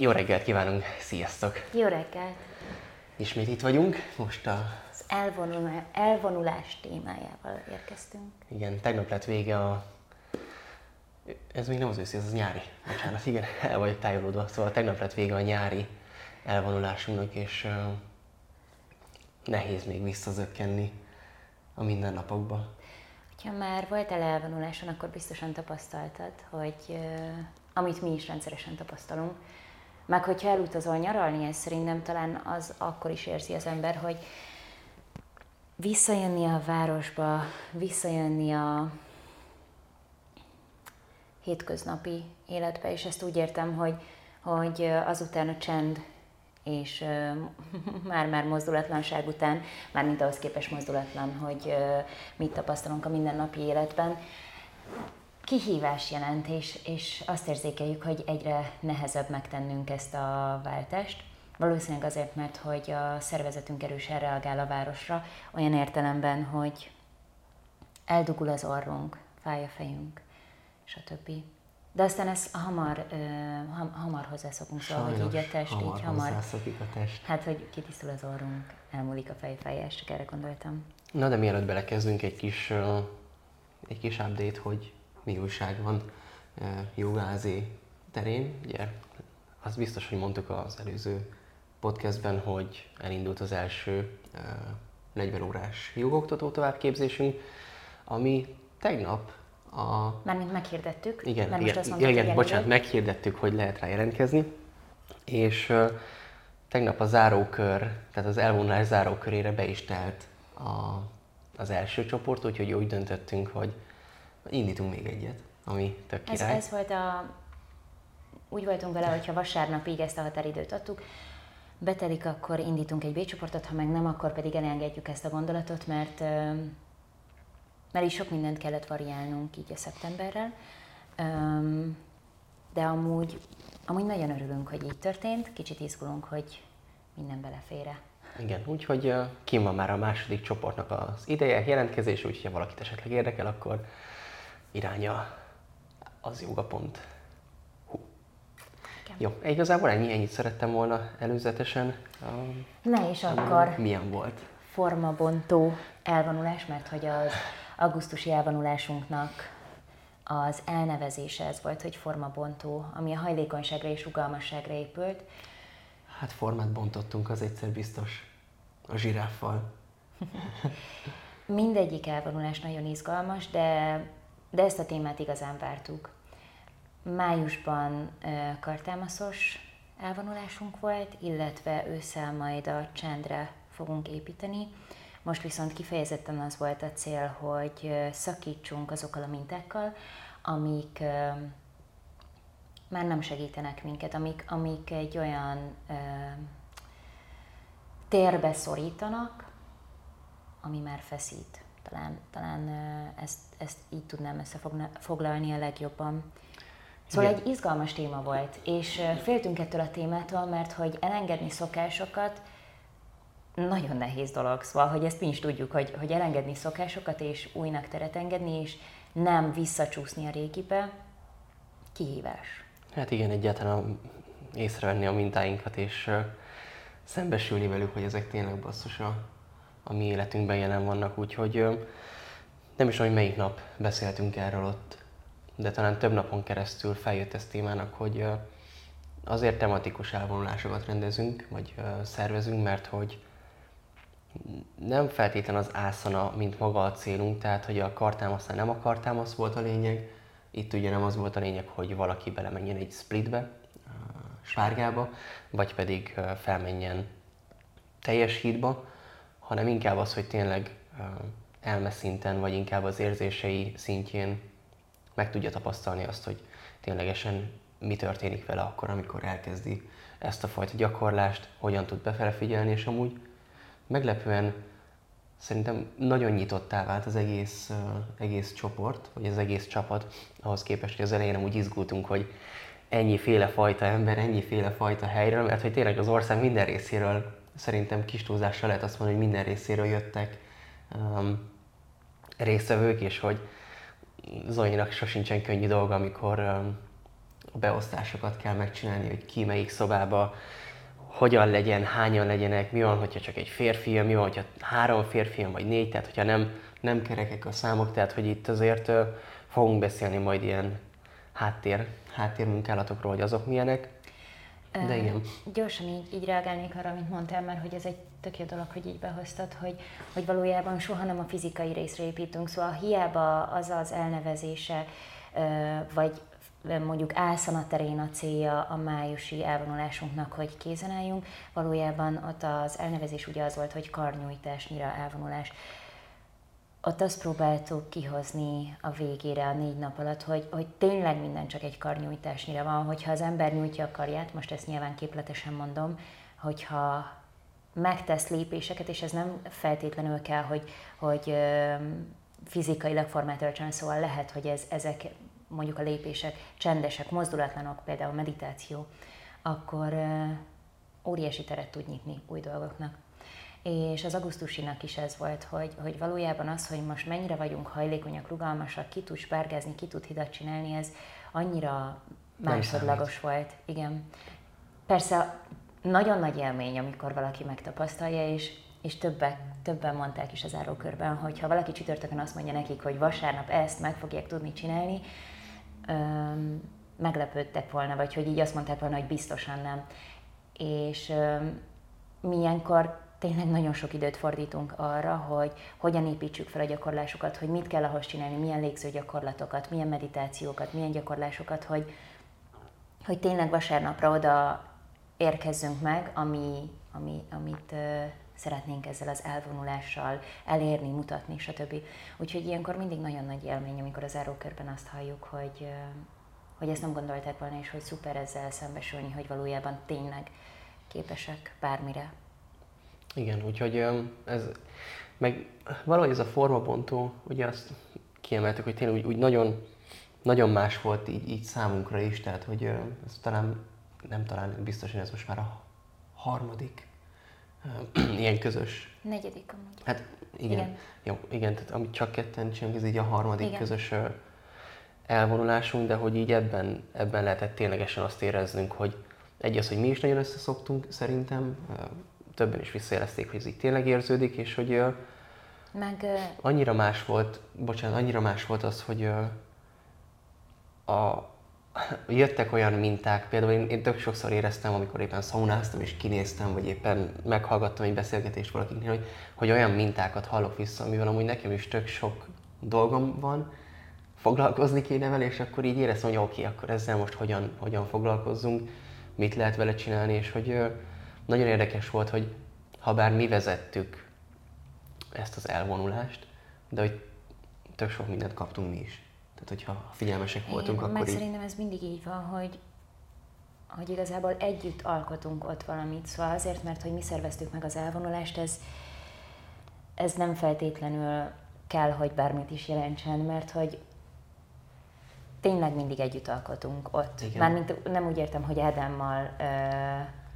Jó reggelt kívánunk, sziasztok! Jó reggelt! Ismét itt vagyunk, most a... Az elvonulás, elvonulás témájával érkeztünk. Igen, tegnap lett vége a... Ez még nem az őszi, ez az nyári. Bocsánat, igen, el vagyok tájolódva. Szóval tegnap lett vége a nyári elvonulásunknak, és uh, nehéz még visszazökkenni a mindennapokba. Ha már voltál elvonuláson, akkor biztosan tapasztaltad, hogy uh, amit mi is rendszeresen tapasztalunk, meg hogyha elutazol nyaralni, ez szerintem talán az akkor is érzi az ember, hogy visszajönni a városba, visszajönni a hétköznapi életbe, és ezt úgy értem, hogy, hogy azután a csend és már-már mozdulatlanság után, már mint ahhoz képes mozdulatlan, hogy mit tapasztalunk a mindennapi életben, kihívás jelent, és, és azt érzékeljük, hogy egyre nehezebb megtennünk ezt a váltást. Valószínűleg azért, mert hogy a szervezetünk erősen reagál a városra, olyan értelemben, hogy eldugul az orrunk, fáj a fejünk, stb. De aztán ez hamar, uh, ham, hamar hozzászokunk, szóval, hogy így a test hamar így hamar... a test. Hát, hogy kitisztul az orrunk, elmúlik a fejfájás, csak erre gondoltam. Na, de mielőtt belekezdünk, egy kis, egy kis update, hogy mi újság van jogázi terén. Ugye, az biztos, hogy mondtuk az előző podcastben, hogy elindult az első 40 órás jogoktató továbbképzésünk, ami tegnap a... Mármint meghirdettük. Igen, mert igen, most azt mondtuk, igen, bocsánat, meghirdettük, hogy lehet rá jelentkezni, és uh, tegnap a zárókör, tehát az elvonulás zárókörére be is telt a, az első csoport, úgyhogy úgy döntöttünk, hogy indítunk még egyet, ami tök király. Ez, ez volt a... Úgy voltunk vele, hogyha vasárnapig ezt a határidőt adtuk, betelik, akkor indítunk egy B-csoportot, ha meg nem, akkor pedig elengedjük ezt a gondolatot, mert, mert is sok mindent kellett variálnunk így a szeptemberrel. De amúgy, amúgy nagyon örülünk, hogy így történt, kicsit izgulunk, hogy minden belefére. Igen, úgyhogy kim van már a második csoportnak az ideje, jelentkezés, úgyhogy ha valakit esetleg érdekel, akkor iránya az jogapont. Hú. Jó, igazából ennyi, ennyit szerettem volna előzetesen. Um, Na és akkor milyen volt? Formabontó elvonulás, mert hogy az augusztusi elvonulásunknak az elnevezése ez volt, hogy formabontó, ami a hajlékonyságra és rugalmasságra épült. Hát formát bontottunk, az egyszer biztos. A zsiráffal. Mindegyik elvonulás nagyon izgalmas, de de ezt a témát igazán vártuk. Májusban kartámaszos elvonulásunk volt, illetve ősszel majd a csendre fogunk építeni. Most viszont kifejezetten az volt a cél, hogy szakítsunk azokkal a mintákkal, amik már nem segítenek minket, amik, amik egy olyan ö, térbe szorítanak, ami már feszít. Talán, talán ezt, ezt így tudnám összefoglalni a legjobban. Szóval Igen. egy izgalmas téma volt, és féltünk ettől a témától, mert hogy elengedni szokásokat nagyon nehéz dolog, szóval, hogy ezt mi is tudjuk, hogy, hogy elengedni szokásokat és újnak teret engedni, és nem visszacsúszni a régibe, kihívás. Hát igen, egyáltalán észrevenni a mintáinkat, és szembesülni velük, hogy ezek tényleg basszus a, a mi életünkben jelen vannak, úgyhogy nem is tudom, hogy melyik nap beszéltünk erről ott, de talán több napon keresztül feljött ez témának, hogy azért tematikus elvonulásokat rendezünk, vagy szervezünk, mert hogy nem feltétlen az ászana, mint maga a célunk, tehát hogy a kartámasznál nem a kartámasz volt a lényeg, itt ugye nem az volt a lényeg, hogy valaki belemenjen egy splitbe, sárgába, vagy pedig felmenjen teljes hídba, hanem inkább az, hogy tényleg elmeszinten, vagy inkább az érzései szintjén meg tudja tapasztalni azt, hogy ténylegesen mi történik vele akkor, amikor elkezdi ezt a fajta gyakorlást, hogyan tud befele figyelni, és amúgy meglepően szerintem nagyon nyitottá vált az egész, egész csoport, vagy az egész csapat, ahhoz képest, hogy az elején úgy izgultunk, hogy ennyi féle fajta ember, ennyi féle fajta helyről, mert hogy tényleg az ország minden részéről szerintem kis túlzással lehet azt mondani, hogy minden részéről jöttek um, résztvevők, és hogy Zoinak sosincsen könnyű dolga, amikor um, a beosztásokat kell megcsinálni, hogy ki melyik szobába, hogyan legyen, hányan legyenek, mi van, hogyha csak egy férfi, mi van, hogyha három férfi, vagy négy, tehát hogyha nem, nem kerekek a számok, tehát hogy itt azért fogunk beszélni majd ilyen háttér, háttérmunkálatokról, hogy azok milyenek. De igen. Gyorsan így, így reagálnék arra, amit mondtál, mert hogy ez egy tök jó dolog, hogy így behoztad, hogy, hogy valójában soha nem a fizikai részre építünk, szóval hiába az az elnevezése, vagy mondjuk Álszana terén a célja a májusi elvonulásunknak, hogy kézen álljunk, valójában ott az elnevezés ugye az volt, hogy karnyújtásnyira elvonulás ott azt próbáltuk kihozni a végére a négy nap alatt, hogy, hogy tényleg minden csak egy karnyújtásnyira van, hogyha az ember nyújtja a karját, most ezt nyilván képletesen mondom, hogyha megtesz lépéseket, és ez nem feltétlenül kell, hogy, hogy fizikailag formát öltsön, szóval lehet, hogy ez, ezek mondjuk a lépések csendesek, mozdulatlanok, például meditáció, akkor óriási teret tud nyitni új dolgoknak és az augusztusinak is ez volt, hogy, hogy valójában az, hogy most mennyire vagyunk hajlékonyak, rugalmasak, ki tud spárgázni, ki tud hidat csinálni, ez annyira másodlagos volt. Igen. Persze nagyon nagy élmény, amikor valaki megtapasztalja, és, és többek, többen mondták is az árókörben, hogy ha valaki csütörtökön azt mondja nekik, hogy vasárnap ezt meg fogják tudni csinálni, öm, meglepődtek volna, vagy hogy így azt mondták volna, hogy biztosan nem. És öm, milyenkor tényleg nagyon sok időt fordítunk arra, hogy hogyan építsük fel a gyakorlásokat, hogy mit kell ahhoz csinálni, milyen légző gyakorlatokat, milyen meditációkat, milyen gyakorlásokat, hogy, hogy tényleg vasárnapra oda érkezzünk meg, ami, ami, amit uh, szeretnénk ezzel az elvonulással elérni, mutatni, stb. Úgyhogy ilyenkor mindig nagyon nagy élmény, amikor az zárókörben azt halljuk, hogy, uh, hogy ezt nem gondolták volna, és hogy szuper ezzel szembesülni, hogy valójában tényleg képesek bármire. Igen, úgyhogy ez, meg valahogy ez a formabontó, ugye azt kiemeltük, hogy tényleg úgy, úgy nagyon, nagyon más volt így, így számunkra is, tehát hogy ez talán, nem talán, biztos, hogy ez most már a harmadik ilyen közös. Negyedik amúgy. Hát igen, igen. Jó, igen, tehát amit csak ketten csinálunk, ez így a harmadik igen. közös elvonulásunk, de hogy így ebben, ebben lehetett ténylegesen azt éreznünk, hogy egy az, hogy mi is nagyon összeszoktunk szerintem, többen is visszajelezték, hogy ez így tényleg érződik, és hogy meg, annyira más volt, bocsánat, annyira más volt az, hogy a, jöttek olyan minták, például én, én tök sokszor éreztem, amikor éppen szaunáztam és kinéztem, vagy éppen meghallgattam egy beszélgetést valakiknél, hogy, hogy olyan mintákat hallok vissza, amivel amúgy nekem is tök sok dolgom van, foglalkozni kéne vele, és akkor így éreztem, hogy oké, okay, akkor ezzel most hogyan, hogyan foglalkozzunk, mit lehet vele csinálni, és hogy nagyon érdekes volt, hogy ha bár mi vezettük ezt az elvonulást, de hogy tök sok mindent kaptunk mi is. Tehát, hogyha figyelmesek voltunk, Én, akkor meg így... szerintem ez mindig így van, hogy, hogy igazából együtt alkotunk ott valamit. Szóval azért, mert hogy mi szerveztük meg az elvonulást, ez, ez nem feltétlenül kell, hogy bármit is jelentsen, mert hogy tényleg mindig együtt alkotunk ott. Igen. Mármint nem úgy értem, hogy Ádámmal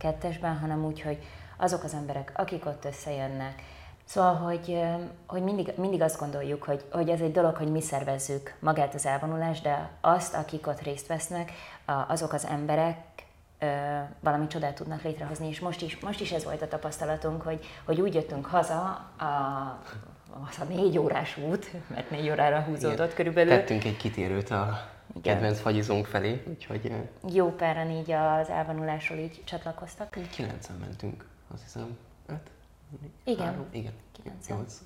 kettesben, hanem úgy, hogy azok az emberek, akik ott összejönnek. Szóval, hogy, hogy mindig, mindig azt gondoljuk, hogy, hogy ez egy dolog, hogy mi szervezzük magát az elvonulást, de azt, akik ott részt vesznek, azok az emberek valami csodát tudnak létrehozni, és most is, most is ez volt a tapasztalatunk, hogy, hogy úgy jöttünk haza a, az a négy órás út, mert négy órára húzódott Igen. körülbelül. Tettünk egy kitérőt a igen. kedvenc fagyizónk felé, úgyhogy... Jó páran így az elvonulásról így csatlakoztak. Így kilencen mentünk, azt hiszem. Öt? Igen. Három? Igen. Kilencen. Nyolc.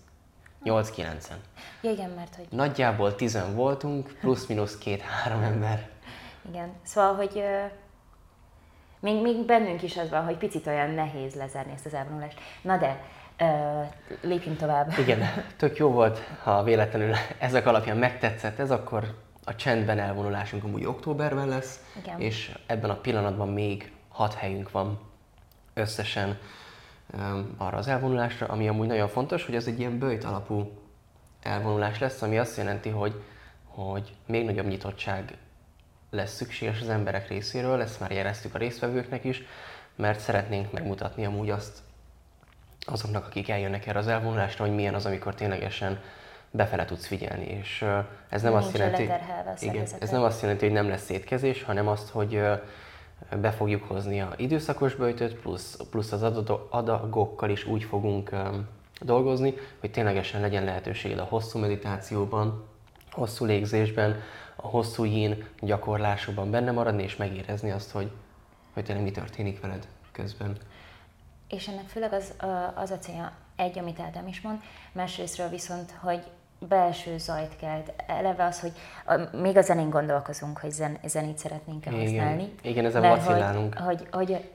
8-9-en. Ja, igen, mert hogy... Nagyjából tizen voltunk, plusz-minusz két-három ember. Igen, szóval, hogy még, még bennünk is az van, hogy picit olyan nehéz lezárni ezt az elvonulást. Na de, uh, lépjünk tovább. Igen, tök jó volt, ha véletlenül ezek alapján megtetszett ez, akkor a csendben elvonulásunk amúgy októberben lesz, Igen. és ebben a pillanatban még hat helyünk van összesen um, arra az elvonulásra, ami amúgy nagyon fontos, hogy ez egy ilyen bőjt alapú elvonulás lesz, ami azt jelenti, hogy, hogy még nagyobb nyitottság lesz szükséges az emberek részéről, ezt már jeleztük a résztvevőknek is, mert szeretnénk megmutatni amúgy azt azoknak, akik eljönnek erre az elvonulásra, hogy milyen az, amikor ténylegesen befele tudsz figyelni, és ez nem Nincs azt jelenti, igen, ez nem azt jelenti, hogy nem lesz étkezés, hanem azt, hogy be fogjuk hozni a időszakos böjtöt, plusz, plusz az adagokkal is úgy fogunk dolgozni, hogy ténylegesen legyen lehetőséged a hosszú meditációban, hosszú légzésben, a hosszú yin gyakorlásokban benne maradni, és megérezni azt, hogy, hogy tényleg mi történik veled közben. És ennek főleg az, az a célja, egy, amit Ádám is mond, másrésztről viszont, hogy belső zajt kelt. Eleve az, hogy a, még a zenén gondolkozunk, hogy zen, zenét szeretnénk-e Igen. használni. Igen, ezen vacillálunk. Hogy, hogy, hogy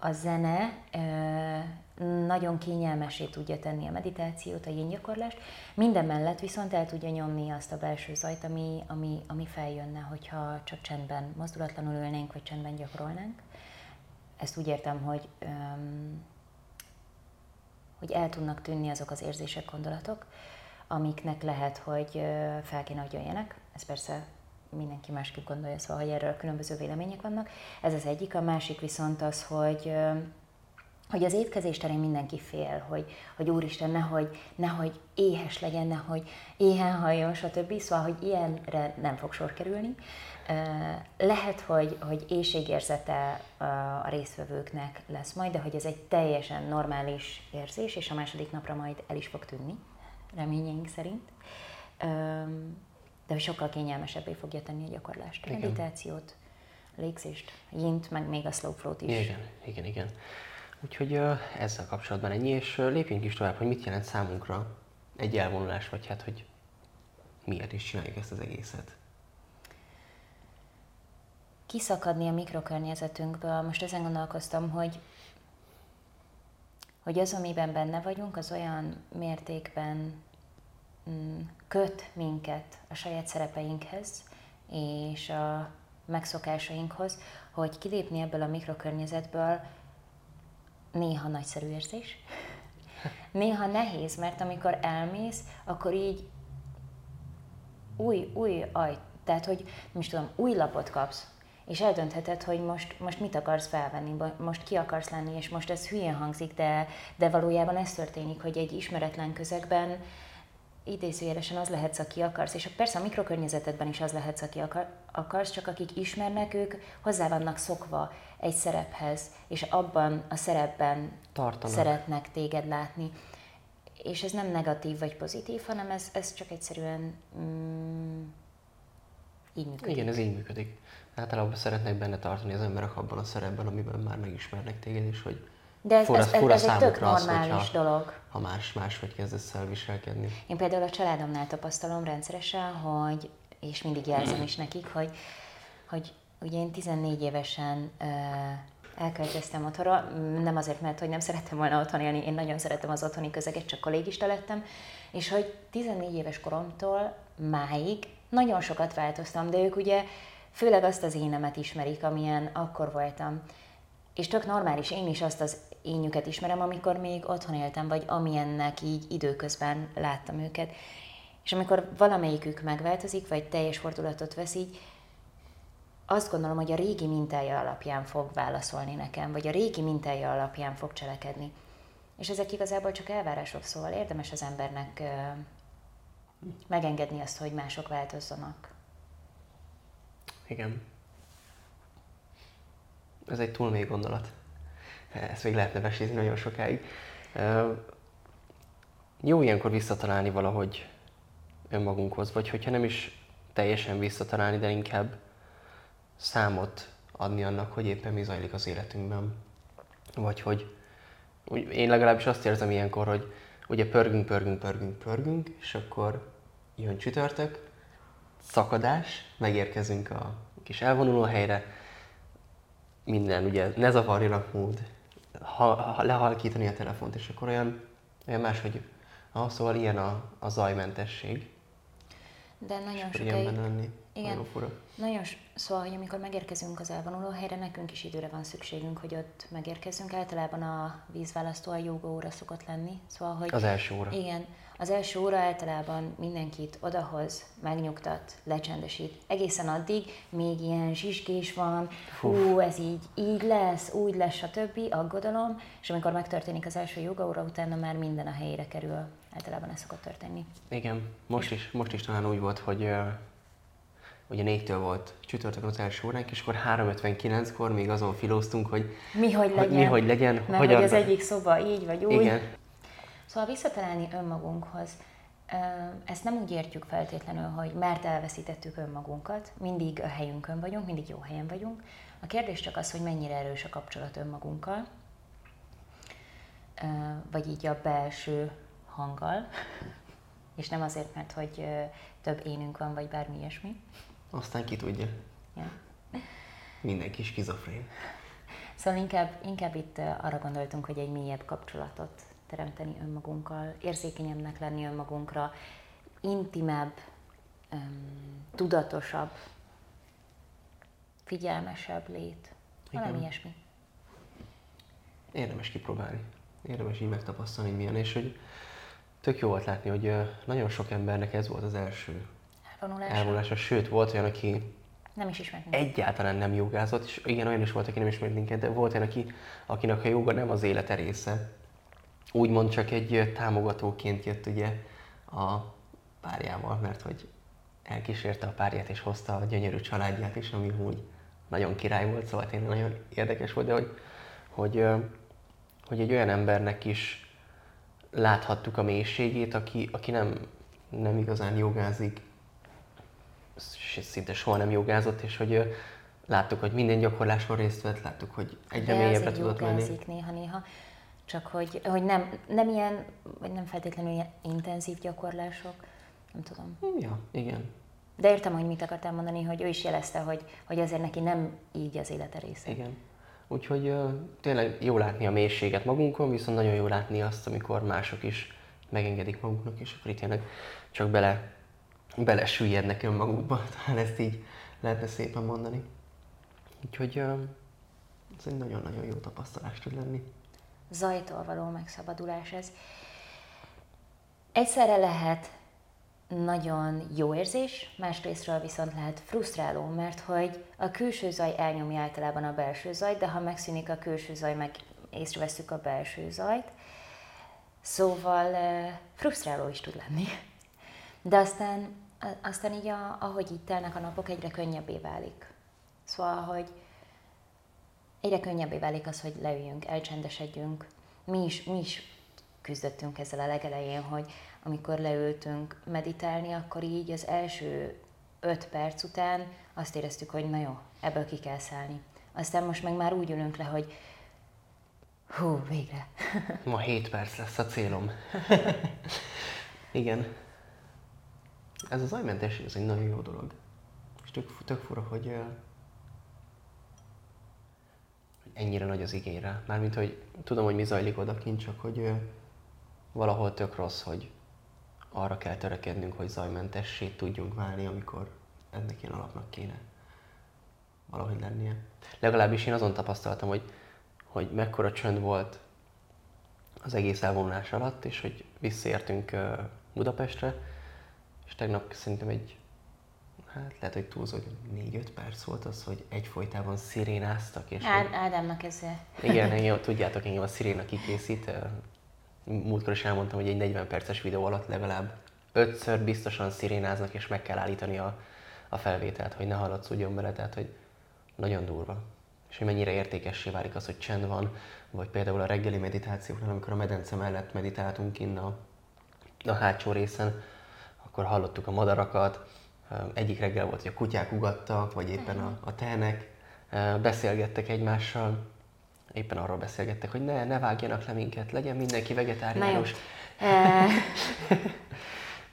a zene ö, nagyon kényelmesé tudja tenni a meditációt, a gyakorlást, minden mellett viszont el tudja nyomni azt a belső zajt, ami, ami, ami feljönne, hogyha csak csendben, mozdulatlanul ülnénk, vagy csendben gyakorolnánk. Ezt úgy értem, hogy öm, hogy el tudnak tűnni azok az érzések, gondolatok, amiknek lehet, hogy fel kéne, hogy jöjjenek. Ez persze mindenki másképp gondolja, szóval, hogy erről különböző vélemények vannak. Ez az egyik. A másik viszont az, hogy hogy az étkezés terén mindenki fél, hogy, hogy úristen, nehogy, nehogy éhes legyen, nehogy éhen halljon, stb. Szóval, hogy ilyenre nem fog sor kerülni. Lehet, hogy, hogy éjségérzete a résztvevőknek lesz majd, de hogy ez egy teljesen normális érzés, és a második napra majd el is fog tűnni, reményeink szerint. De hogy sokkal kényelmesebbé fogja tenni a gyakorlást, a meditációt, a légzést, a yint, meg még a slow flow-t is. Igen, igen, igen. Úgyhogy ezzel kapcsolatban ennyi, és lépjünk is tovább, hogy mit jelent számunkra egy elvonulás, vagy hát, hogy miért is csináljuk ezt az egészet. kiszakadni a mikrokörnyezetünkből. Most ezen gondolkoztam, hogy, hogy az, amiben benne vagyunk, az olyan mértékben mm, köt minket a saját szerepeinkhez és a megszokásainkhoz, hogy kilépni ebből a mikrokörnyezetből néha nagyszerű érzés, néha nehéz, mert amikor elmész, akkor így új, új aj, tehát hogy nem is tudom, új lapot kapsz, és eldöntheted, hogy most, most mit akarsz felvenni, most ki akarsz lenni, és most ez hülyén hangzik, de, de valójában ez történik, hogy egy ismeretlen közegben idézőjelesen az lehetsz, aki akarsz, és persze a mikrokörnyezetedben is az lehetsz, aki akar, akarsz, csak akik ismernek, ők hozzá vannak szokva egy szerephez, és abban a szerepben Tartanak. szeretnek téged látni. És ez nem negatív vagy pozitív, hanem ez, ez csak egyszerűen mm, így működik. Igen, ez így működik. Általában szeretnek benne tartani az emberek abban a szerepben, amiben már megismernek téged, és hogy De ez, fura, ez, ez, fura ez egy tök számukra az, normális hogyha, dolog. ha más, máshogy kezdesz el viselkedni. Én például a családomnál tapasztalom rendszeresen, hogy, és mindig jelzem is nekik, hogy, hogy ugye én 14 évesen ö, elköltöztem otthonra, nem azért, mert hogy nem szerettem volna otthon élni, én nagyon szeretem az otthoni közeget, csak kollégista lettem, és hogy 14 éves koromtól máig nagyon sokat változtam, de ők ugye főleg azt az énemet ismerik, amilyen akkor voltam. És tök normális, én is azt az énjüket ismerem, amikor még otthon éltem, vagy amilyennek így időközben láttam őket. És amikor valamelyikük megváltozik, vagy teljes fordulatot vesz így, azt gondolom, hogy a régi mintája alapján fog válaszolni nekem, vagy a régi mintája alapján fog cselekedni. És ezek igazából csak elvárások, szóval érdemes az embernek megengedni azt, hogy mások változzanak. Igen. Ez egy túl mély gondolat. Ezt még lehetne vesézni nagyon sokáig. Jó ilyenkor visszatalálni valahogy önmagunkhoz, vagy hogyha nem is teljesen visszatalálni, de inkább számot adni annak, hogy éppen mi zajlik az életünkben. Vagy hogy én legalábbis azt érzem ilyenkor, hogy ugye pörgünk, pörgünk, pörgünk, pörgünk, és akkor jön csütörtök, szakadás, megérkezünk a kis elvonuló helyre, minden, ugye ne zavarjanak mód, ha, ha, lehalkítani a telefont, és akkor olyan, olyan máshogy, ah, szóval ilyen a, a zajmentesség, De nagyon sokáig lenni. Igen. Nagyon fura. Nagyon, szóval, hogy amikor megérkezünk az elvonuló helyre, nekünk is időre van szükségünk, hogy ott megérkezzünk. Általában a vízválasztó a joga óra szokott lenni. Szóval, hogy Az első óra. igen, az első óra általában mindenkit odahoz, megnyugtat, lecsendesít. Egészen addig még ilyen zsizsgés van, hú, ez így, így lesz, úgy lesz, stb. aggodalom, és amikor megtörténik az első joga óra, utána már minden a helyére kerül. általában ez szokott történni. Igen, most is, most is talán úgy volt, hogy ugye négytől volt csütörtökön az első óránk, és akkor 3.59-kor még azon filóztunk, hogy mi hogy legyen. mi hogy legyen. Mert hogyan... hogy az egyik szoba így vagy úgy. Igen. Szóval visszatalálni önmagunkhoz. Ezt nem úgy értjük feltétlenül, hogy mert elveszítettük önmagunkat, mindig a helyünkön vagyunk, mindig jó helyen vagyunk. A kérdés csak az, hogy mennyire erős a kapcsolat önmagunkkal, vagy így a belső hanggal, és nem azért, mert hogy több énünk van, vagy bármi ilyesmi. Aztán ki tudja. Ja. Mindenki skizofrén. Szóval inkább, inkább itt arra gondoltunk, hogy egy mélyebb kapcsolatot teremteni önmagunkkal, érzékenyebbnek lenni önmagunkra, intimebb, um, tudatosabb, figyelmesebb lét. Igen. Valami ilyesmi. Érdemes kipróbálni. Érdemes így megtapasztalni, milyen, és hogy tök jó volt látni, hogy nagyon sok embernek ez volt az első elvonulása. elvonulása. Sőt, volt olyan, aki nem is ismert minket. Egyáltalán nem jogázott, és igen, olyan is volt, aki nem ismert minket, de volt olyan, aki, akinek a joga nem az élete része. Úgymond csak egy támogatóként jött ugye a párjával, mert hogy elkísérte a párját és hozta a gyönyörű családját is, ami úgy nagyon király volt, szóval tényleg nagyon érdekes volt, de hogy, hogy, hogy egy olyan embernek is láthattuk a mélységét, aki, aki nem, nem igazán jogázik, szinte soha nem jogázott, és hogy láttuk, hogy minden gyakorláson részt vett, láttuk, hogy egyre mélyebbre tudott menni. néha-néha, csak hogy, hogy nem, nem ilyen, vagy nem feltétlenül ilyen intenzív gyakorlások, nem tudom. Ja, igen. De értem, hogy mit akartál mondani, hogy ő is jelezte, hogy, hogy azért neki nem így az élete része. Igen. Úgyhogy uh, tényleg jó látni a mélységet magunkon, viszont nagyon jó látni azt, amikor mások is megengedik maguknak, és akkor itt tényleg csak bele belesüllyednek önmagukba, talán ezt így lehetne szépen mondani. Úgyhogy ez egy nagyon-nagyon jó tapasztalás tud lenni. Zajtól való megszabadulás ez. Egyszerre lehet nagyon jó érzés, másrésztről viszont lehet frusztráló, mert hogy a külső zaj elnyomja általában a belső zajt, de ha megszűnik a külső zaj, meg észreveszünk a belső zajt. Szóval frusztráló is tud lenni. De aztán, aztán így, a, ahogy itt telnek a napok, egyre könnyebbé válik. Szóval, hogy egyre könnyebbé válik az, hogy leüljünk, elcsendesedjünk. Mi is, mi is küzdöttünk ezzel a legelején, hogy amikor leültünk meditálni, akkor így az első öt perc után azt éreztük, hogy na jó, ebből ki kell szállni. Aztán most meg már úgy ülünk le, hogy hú, végre. Ma 7 perc lesz a célom. Igen. Ez az ajmentesség, ez egy nagyon jó dolog. És tök, tök fura, hogy, hogy ennyire nagy az igényre. Mármint, hogy tudom, hogy mi zajlik odakint, csak hogy valahol tök rossz, hogy arra kell törekednünk, hogy zajmentessé tudjunk válni, amikor ennek ilyen alapnak kéne valahogy lennie. Legalábbis én azon tapasztaltam, hogy, hogy mekkora csönd volt az egész elvonulás alatt, és hogy visszaértünk Budapestre, és tegnap szerintem egy, hát lehet, hogy túlzó, hogy 4-5 perc volt az, hogy egyfolytában szirénáztak. És Ád, Ádámnak ez Igen, engem, tudjátok, engem a sziréna kikészít. Múltkor is elmondtam, hogy egy 40 perces videó alatt legalább ötször biztosan szirénáznak, és meg kell állítani a, a felvételt, hogy ne hallatszódjon bele, tehát hogy nagyon durva. És hogy mennyire értékessé válik az, hogy csend van, vagy például a reggeli meditációknál, amikor a medence mellett meditáltunk innen a, a hátsó részen, akkor hallottuk a madarakat, egyik reggel volt, hogy a kutyák ugattak, vagy éppen a, a tehenek, beszélgettek egymással, éppen arról beszélgettek, hogy ne, ne vágjanak le minket, legyen mindenki vegetáriánus.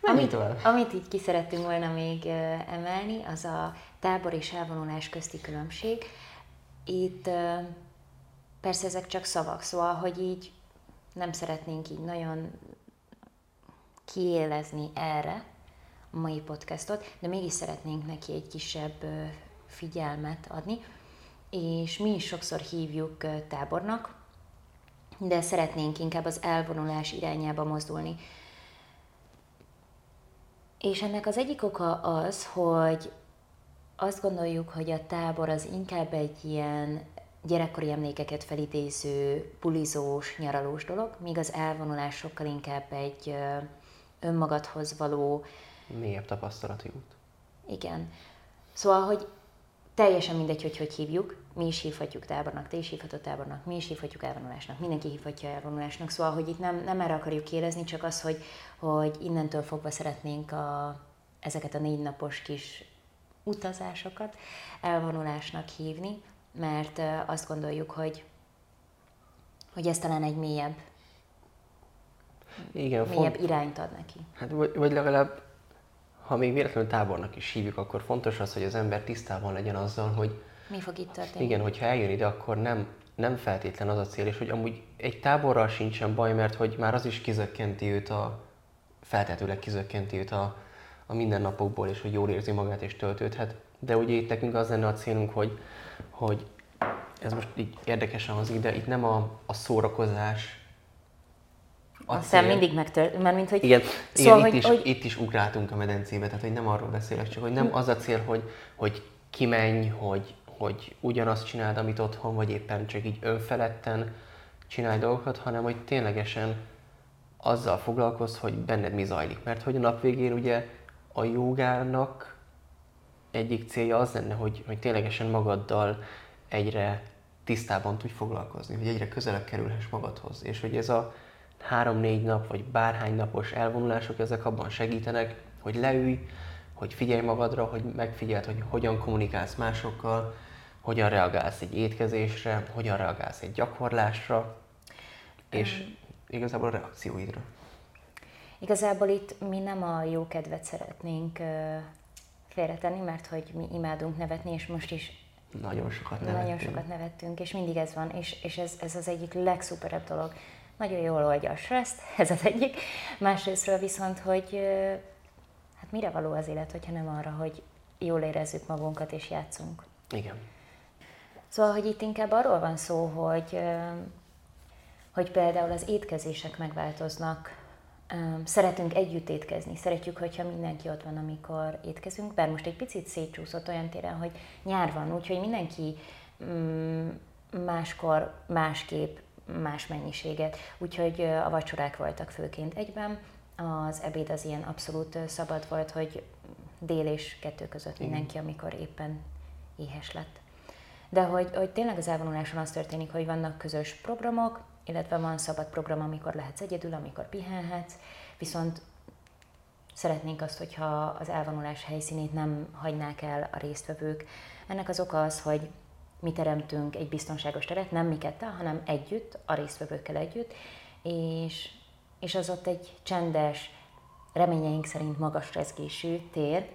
amit, amit így ki szerettünk volna még emelni, az a tábor és elvonulás közti különbség. Itt persze ezek csak szavak, szóval, hogy így nem szeretnénk így nagyon kiélezni erre mai podcastot, de mégis szeretnénk neki egy kisebb figyelmet adni, és mi is sokszor hívjuk tábornak, de szeretnénk inkább az elvonulás irányába mozdulni. És ennek az egyik oka az, hogy azt gondoljuk, hogy a tábor az inkább egy ilyen gyerekkori emlékeket felidéző, pulizós, nyaralós dolog, míg az elvonulás sokkal inkább egy önmagadhoz való... Mélyebb tapasztalati út. Igen. Szóval, hogy teljesen mindegy, hogy hogy hívjuk, mi is hívhatjuk tábornak, te is hívhatod tábornak, mi is hívhatjuk elvonulásnak, mindenki hívhatja elvonulásnak, szóval, hogy itt nem, nem erre akarjuk érezni, csak az, hogy, hogy innentől fogva szeretnénk a, ezeket a négy napos kis utazásokat elvonulásnak hívni, mert azt gondoljuk, hogy, hogy ez talán egy mélyebb, Igen, mélyebb font... irányt ad neki. Hát vagy, vagy legalább, ha még véletlenül tábornak is hívjuk, akkor fontos az, hogy az ember tisztában legyen azzal, hogy mi fog itt történni. Igen, hogyha eljön ide, akkor nem, nem feltétlen az a cél, és hogy amúgy egy táborral sincsen baj, mert hogy már az is kizökkenti őt a, feltetőleg kizökkenti őt a, a mindennapokból, és hogy jól érzi magát és töltődhet. De ugye itt nekünk az lenne a célunk, hogy, hogy ez most így érdekesen hangzik, de itt nem a, a szórakozás a Aztán cél. mindig megtört, mert mint hogy... Igen, szóval, igen hogy, itt, is, hogy... itt is ugráltunk a medencébe, tehát hogy nem arról beszélek, csak hogy nem az a cél, hogy, hogy kimenj, hogy, hogy ugyanazt csináld, amit otthon, vagy éppen csak így önfeledten csinálj dolgokat, hanem hogy ténylegesen azzal foglalkozz, hogy benned mi zajlik. Mert hogy a nap végén ugye a jogának egyik célja az lenne, hogy, hogy ténylegesen magaddal egyre tisztában tudj foglalkozni, hogy egyre közelebb kerülhess magadhoz. És hogy ez a három-négy nap, vagy bárhány napos elvonulások, ezek abban segítenek, hogy leülj, hogy figyelj magadra, hogy megfigyeld, hogy hogyan kommunikálsz másokkal, hogyan reagálsz egy étkezésre, hogyan reagálsz egy gyakorlásra, és igazából a reakcióidra. Igazából itt mi nem a jó kedvet szeretnénk félretenni, mert hogy mi imádunk nevetni, és most is nagyon sokat nevettünk. Nagyon sokat nevettünk, és mindig ez van, és, és ez, ez az egyik legszuperebb dolog. Nagyon jól oldja a stresszt, ez az egyik. Másrésztről viszont, hogy hát mire való az élet, hogyha nem arra, hogy jól érezzük magunkat és játszunk. Igen. Szóval, hogy itt inkább arról van szó, hogy, hogy például az étkezések megváltoznak, szeretünk együtt étkezni, szeretjük, hogyha mindenki ott van, amikor étkezünk, bár most egy picit szétcsúszott olyan téren, hogy nyár van, úgyhogy mindenki mm, máskor, másképp, más mennyiséget, úgyhogy a vacsorák voltak főként egyben, az ebéd az ilyen abszolút szabad volt, hogy dél és kettő között mindenki, amikor éppen éhes lett. De hogy, hogy tényleg az elvonuláson az történik, hogy vannak közös programok, illetve van szabad program, amikor lehetsz egyedül, amikor pihenhetsz, viszont szeretnénk azt, hogyha az elvonulás helyszínét nem hagynák el a résztvevők. Ennek az oka az, hogy mi teremtünk egy biztonságos teret, nem mi ketten, hanem együtt, a résztvevőkkel együtt, és, és az ott egy csendes, reményeink szerint magas rezgésű tér,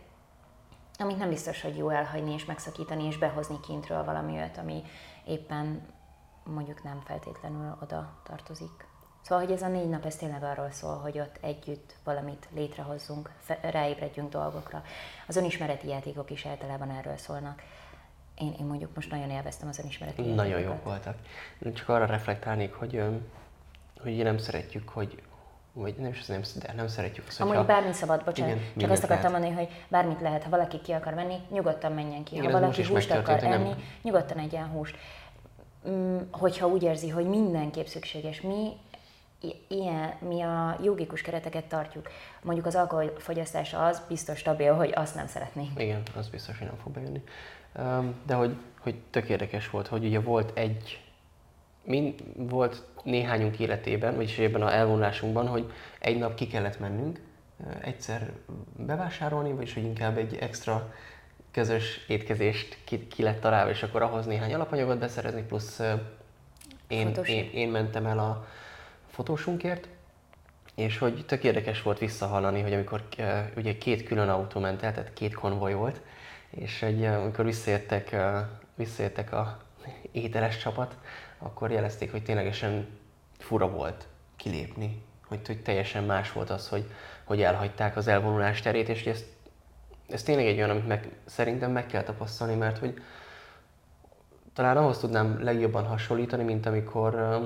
amit nem biztos, hogy jó elhagyni és megszakítani és behozni kintről valami olyat, ami éppen mondjuk nem feltétlenül oda tartozik. Szóval, hogy ez a négy nap, ez tényleg arról szól, hogy ott együtt valamit létrehozzunk, ráébredjünk dolgokra. Az önismereti játékok is általában erről szólnak. Én, én mondjuk most nagyon élveztem az önismereti Nagyon jók voltak. Csak arra reflektálnék, hogy, hogy nem szeretjük, hogy, vagy nem is nem, de nem szeretjük azt, Amúgy bármi szabad, bocsánat, igen, csak azt akartam lehet. mondani, hogy bármit lehet, ha valaki ki akar menni, nyugodtan menjen ki. Igen, ha valaki húst akar enni, nem... nyugodtan egyen húst. Mm, hogyha úgy érzi, hogy mindenképp szükséges, mi ilyen, mi a jogikus kereteket tartjuk. Mondjuk az alkoholfogyasztás az biztos stabil, hogy azt nem szeretnénk. Igen, az biztos, hogy nem fog bejönni. De hogy, hogy tök érdekes volt, hogy ugye volt egy, mind, volt néhányunk életében, vagyis ebben a elvonulásunkban, hogy egy nap ki kellett mennünk, egyszer bevásárolni, vagyis hogy inkább egy extra közös étkezést ki, ki lett találva, és akkor ahhoz néhány alapanyagot beszerezni, plusz én, én, én mentem el a fotósunkért, és hogy tök érdekes volt visszahallani, hogy amikor ugye két külön autó ment el, tehát két konvoj volt, és egy, amikor visszaértek, visszaértek a ételes csapat, akkor jelezték, hogy ténylegesen fura volt kilépni, hogy, hogy teljesen más volt az, hogy, hogy elhagyták az elvonulás terét, és ez, ez tényleg egy olyan, amit meg, szerintem meg kell tapasztalni, mert hogy talán ahhoz tudnám legjobban hasonlítani, mint amikor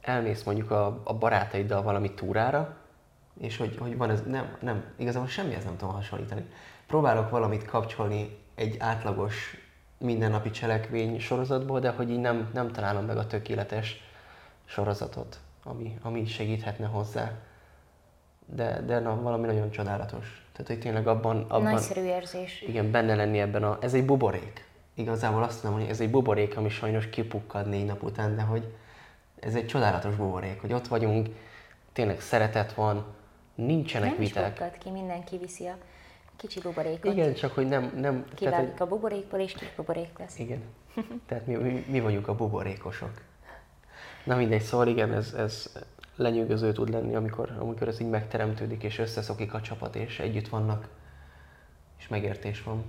elmész mondjuk a, a barátaiddal valami túrára, és hogy, hogy van ez, nem, nem, igazából semmihez nem tudom hasonlítani. Próbálok valamit kapcsolni egy átlagos mindennapi cselekvény sorozatból, de hogy így nem, nem találom meg a tökéletes sorozatot, ami, ami segíthetne hozzá. De, de na, valami nagyon csodálatos. Tehát, hogy tényleg abban... abban Nagyszerű érzés. Igen, benne lenni ebben a... Ez egy buborék. Igazából azt mondom, hogy ez egy buborék, ami sajnos kipukkad négy nap után, de hogy ez egy csodálatos buborék, hogy ott vagyunk, tényleg szeretet van, nincsenek Nem viták. pukkad ki, mindenki viszi a kicsi buborékot. Igen, csak hogy nem... nem tehát, Kiválik a buborékból, és kis buborék lesz. igen. Tehát mi, mi, mi vagyunk a buborékosok. Na mindegy, szóval igen, ez, ez lenyűgöző tud lenni, amikor, amikor ez így megteremtődik, és összeszokik a csapat, és együtt vannak, és megértés van.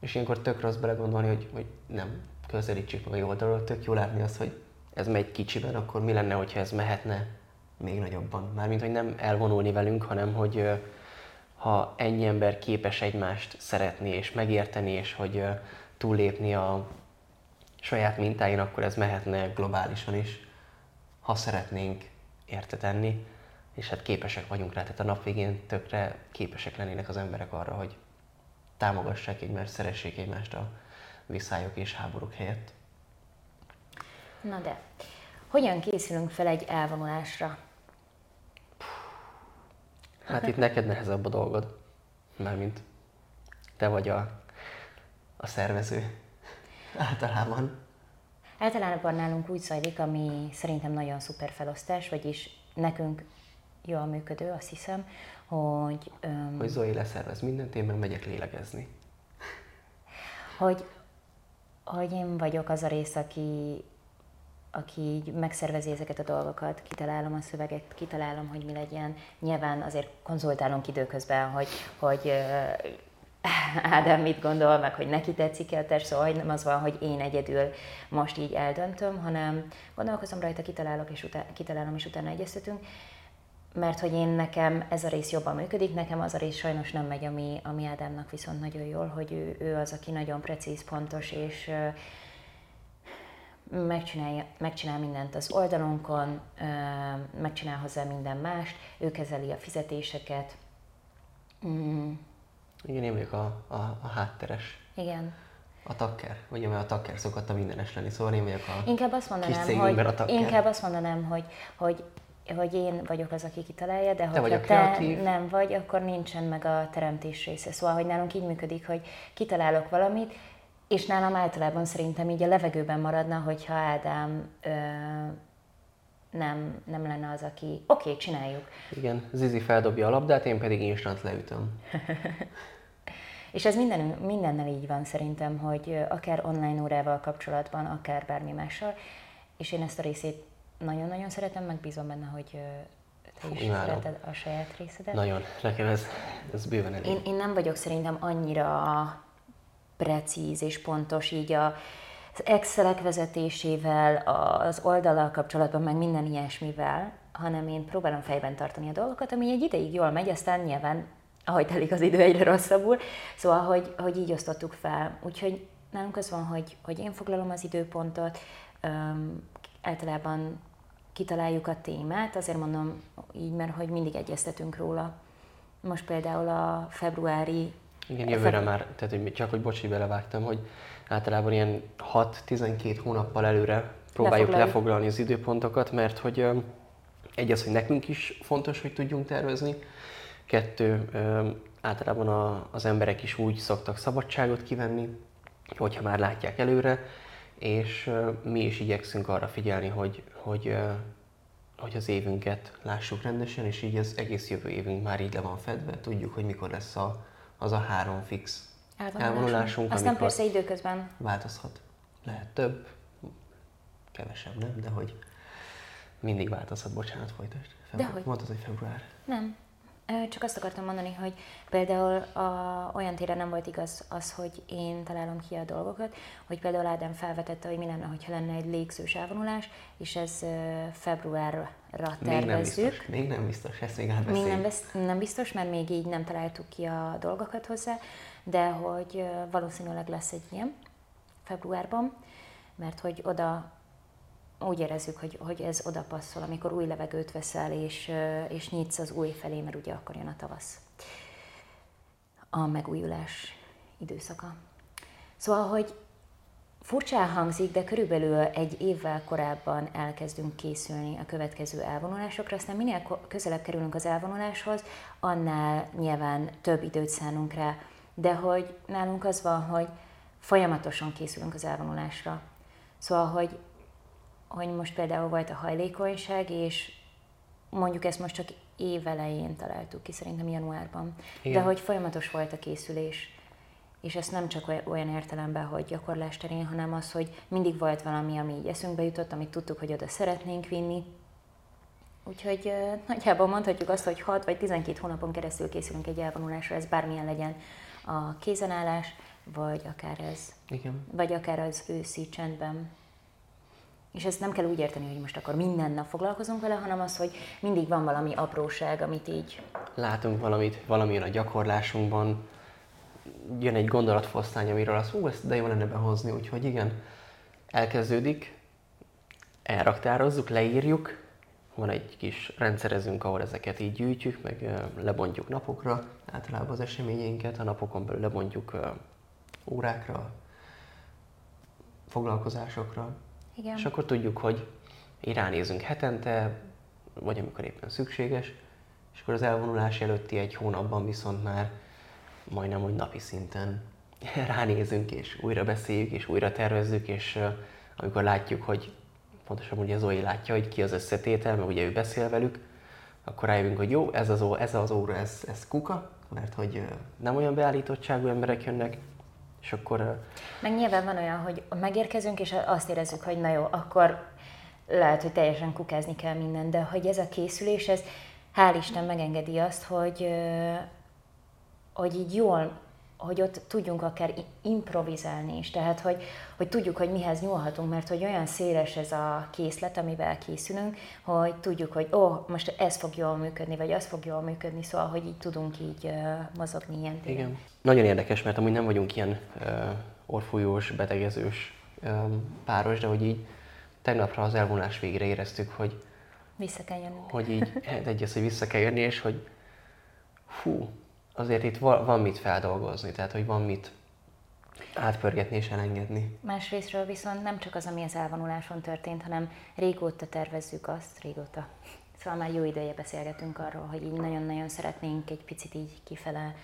És ilyenkor tök rossz belegondolni, hogy, hogy nem közelítsük meg a oldalról, tök jó látni azt, hogy ez megy kicsiben, akkor mi lenne, hogyha ez mehetne még nagyobban. Mármint, hogy nem elvonulni velünk, hanem hogy ha ennyi ember képes egymást szeretni és megérteni, és hogy túllépni a saját mintáin, akkor ez mehetne globálisan is, ha szeretnénk érte tenni, és hát képesek vagyunk rá, tehát a nap végén tökre képesek lennének az emberek arra, hogy támogassák egymást, szeressék egymást a visszályok és háborúk helyett. Na de, hogyan készülünk fel egy elvonulásra? Hát itt neked nehezebb a dolgod, mármint te vagy a, a szervező általában. Általában nálunk úgy zajlik, ami szerintem nagyon szuper felosztás, vagyis nekünk jól működő, azt hiszem, hogy, öm, Hogy Zoe leszervez mindent, én meg megyek lélegezni. hogy, hogy én vagyok az a rész, aki, aki így megszervezi ezeket a dolgokat, kitalálom a szöveget, kitalálom, hogy mi legyen. Nyilván azért konzultálunk időközben, hogy, hogy Ádám mit gondol, meg hogy neki tetszik a test, szóval hogy nem az van, hogy én egyedül most így eldöntöm, hanem gondolkozom rajta, kitalálok és utána, kitalálom, és utána egyeztetünk, mert hogy én nekem ez a rész jobban működik, nekem az a rész sajnos nem megy, ami, ami Ádámnak viszont nagyon jól, hogy ő, ő az, aki nagyon precíz, pontos, és megcsinálja, megcsinál mindent az oldalunkon, megcsinál hozzá minden mást, ő kezeli a fizetéseket. Mm, Igen, én vagyok a, a, a hátteres, igen. a takker. Ugye, mert a takker szokott a mindenes lenni, szóval én vagyok a... Inkább azt mondanám, hogy, cégünkben a takker. inkább azt mondanám, hogy, hogy, hogy én vagyok az, aki kitalálja, de Te hogyha te kreatív. nem vagy, akkor nincsen meg a teremtés része. Szóval, hogy nálunk így működik, hogy kitalálok valamit, és nálam általában szerintem így a levegőben maradna, hogyha Ádám ö, nem, nem lenne az, aki oké, okay, csináljuk. Igen, Zizi feldobja a labdát, én pedig instant leütöm. És ez minden, mindennel így van szerintem, hogy akár online órával kapcsolatban, akár bármi mással, és én ezt a részét nagyon-nagyon szeretem, meg bízom benne, hogy te is imádom. szereted a saját részedet. Nagyon, nekem ez, ez bőven elég. Én, én nem vagyok szerintem annyira precíz és pontos így a, az Excelek vezetésével, az oldalal kapcsolatban, meg minden ilyesmivel, hanem én próbálom fejben tartani a dolgokat, ami egy ideig jól megy, aztán nyilván, ahogy telik az idő, egyre rosszabbul. Szóval, hogy, hogy így osztottuk fel. Úgyhogy nálunk az van, hogy, hogy én foglalom az időpontot, öm, általában kitaláljuk a témát, azért mondom így, mert hogy mindig egyeztetünk róla. Most például a februári Igen, jövőre már, tehát hogy csak hogy bocsi, belevágtam, hogy általában ilyen 6-12 hónappal előre próbáljuk Lefoglaljuk. lefoglalni az időpontokat, mert hogy egy az, hogy nekünk is fontos, hogy tudjunk tervezni, kettő, általában a, az emberek is úgy szoktak szabadságot kivenni, hogyha már látják előre, és mi is igyekszünk arra figyelni, hogy, hogy, hogy az évünket lássuk rendesen, és így az egész jövő évünk már így le van fedve, tudjuk, hogy mikor lesz a, az a három fix elvonulásunk, Aztán amikor persze időközben változhat. Lehet több, kevesebb, nem? De hogy mindig változhat. Bocsánat, folytasd. Február. Dehogy. Mondtad, hogy február. nem. Csak azt akartam mondani, hogy például a, olyan téren nem volt igaz az, hogy én találom ki a dolgokat, hogy például Ádám felvetette, hogy mi lenne, ha lenne egy légzős elvonulás, és ez februárra Még nem tervezzük. biztos. Még nem biztos, ezt még Még átbeszéljük. nem, besz- nem biztos, mert még így nem találtuk ki a dolgokat hozzá, de hogy valószínűleg lesz egy ilyen februárban, mert hogy oda úgy érezzük, hogy, hogy ez oda passzol, amikor új levegőt veszel, és, és nyitsz az új felé, mert ugye akkor jön a tavasz. A megújulás időszaka. Szóval, hogy Furcsán hangzik, de körülbelül egy évvel korábban elkezdünk készülni a következő elvonulásokra, aztán minél közelebb kerülünk az elvonuláshoz, annál nyilván több időt szánunk rá, de hogy nálunk az van, hogy folyamatosan készülünk az elvonulásra. Szóval, hogy, hogy most például volt a hajlékonyság, és mondjuk ezt most csak évelején találtuk ki, szerintem januárban, Igen. de hogy folyamatos volt a készülés és ezt nem csak olyan értelemben, hogy gyakorlás terén, hanem az, hogy mindig volt valami, ami így eszünkbe jutott, amit tudtuk, hogy oda szeretnénk vinni. Úgyhogy uh, nagyjából mondhatjuk azt, hogy 6 vagy 12 hónapon keresztül készülünk egy elvonulásra, ez bármilyen legyen a kézenállás, vagy akár ez, Igen. vagy akár az őszi csendben. És ezt nem kell úgy érteni, hogy most akkor minden nap foglalkozunk vele, hanem az, hogy mindig van valami apróság, amit így... Látunk valamit, valami a gyakorlásunkban, jön egy gondolatfosztány, amiről azt, hú, ezt de jó lenne behozni, úgyhogy igen, elkezdődik, elraktározzuk, leírjuk, van egy kis rendszerezünk, ahol ezeket így gyűjtjük, meg lebontjuk napokra, általában az eseményeinket, a napokon belül lebontjuk órákra, foglalkozásokra. Igen. És akkor tudjuk, hogy így ránézünk hetente, vagy amikor éppen szükséges, és akkor az elvonulás előtti egy hónapban viszont már majdnem, hogy napi szinten ránézünk, és újra beszéljük, és újra tervezzük, és amikor látjuk, hogy pontosan ugye Zoe látja, hogy ki az összetétel, mert ugye ő beszél velük, akkor rájövünk, hogy jó, ez az, ez az óra, ez, ez kuka, mert hogy nem olyan beállítottságú emberek jönnek, és akkor... Meg nyilván van olyan, hogy megérkezünk, és azt érezzük, hogy na jó, akkor lehet, hogy teljesen kukázni kell minden, de hogy ez a készülés, ez hál' Isten megengedi azt, hogy hogy így jól, hogy ott tudjunk akár improvizálni is, tehát hogy, hogy tudjuk, hogy mihez nyúlhatunk, mert hogy olyan széles ez a készlet, amivel készülünk, hogy tudjuk, hogy ó, oh, most ez fog jól működni, vagy az fog jól működni, szóval, hogy így tudunk így uh, mozogni ilyen téren. Igen. Nagyon érdekes, mert amúgy nem vagyunk ilyen uh, orfújós, betegezős um, páros, de hogy így tegnapra az elvonás végre éreztük, hogy vissza kell jönni. Hogy így, hát egy hogy vissza kell jönni, és hogy hú, azért itt van mit feldolgozni, tehát hogy van mit átpörgetni és elengedni. Másrésztről viszont nem csak az, ami az elvonuláson történt, hanem régóta tervezzük azt, régóta. Szóval már jó ideje beszélgetünk arról, hogy így nagyon-nagyon szeretnénk egy picit így kifele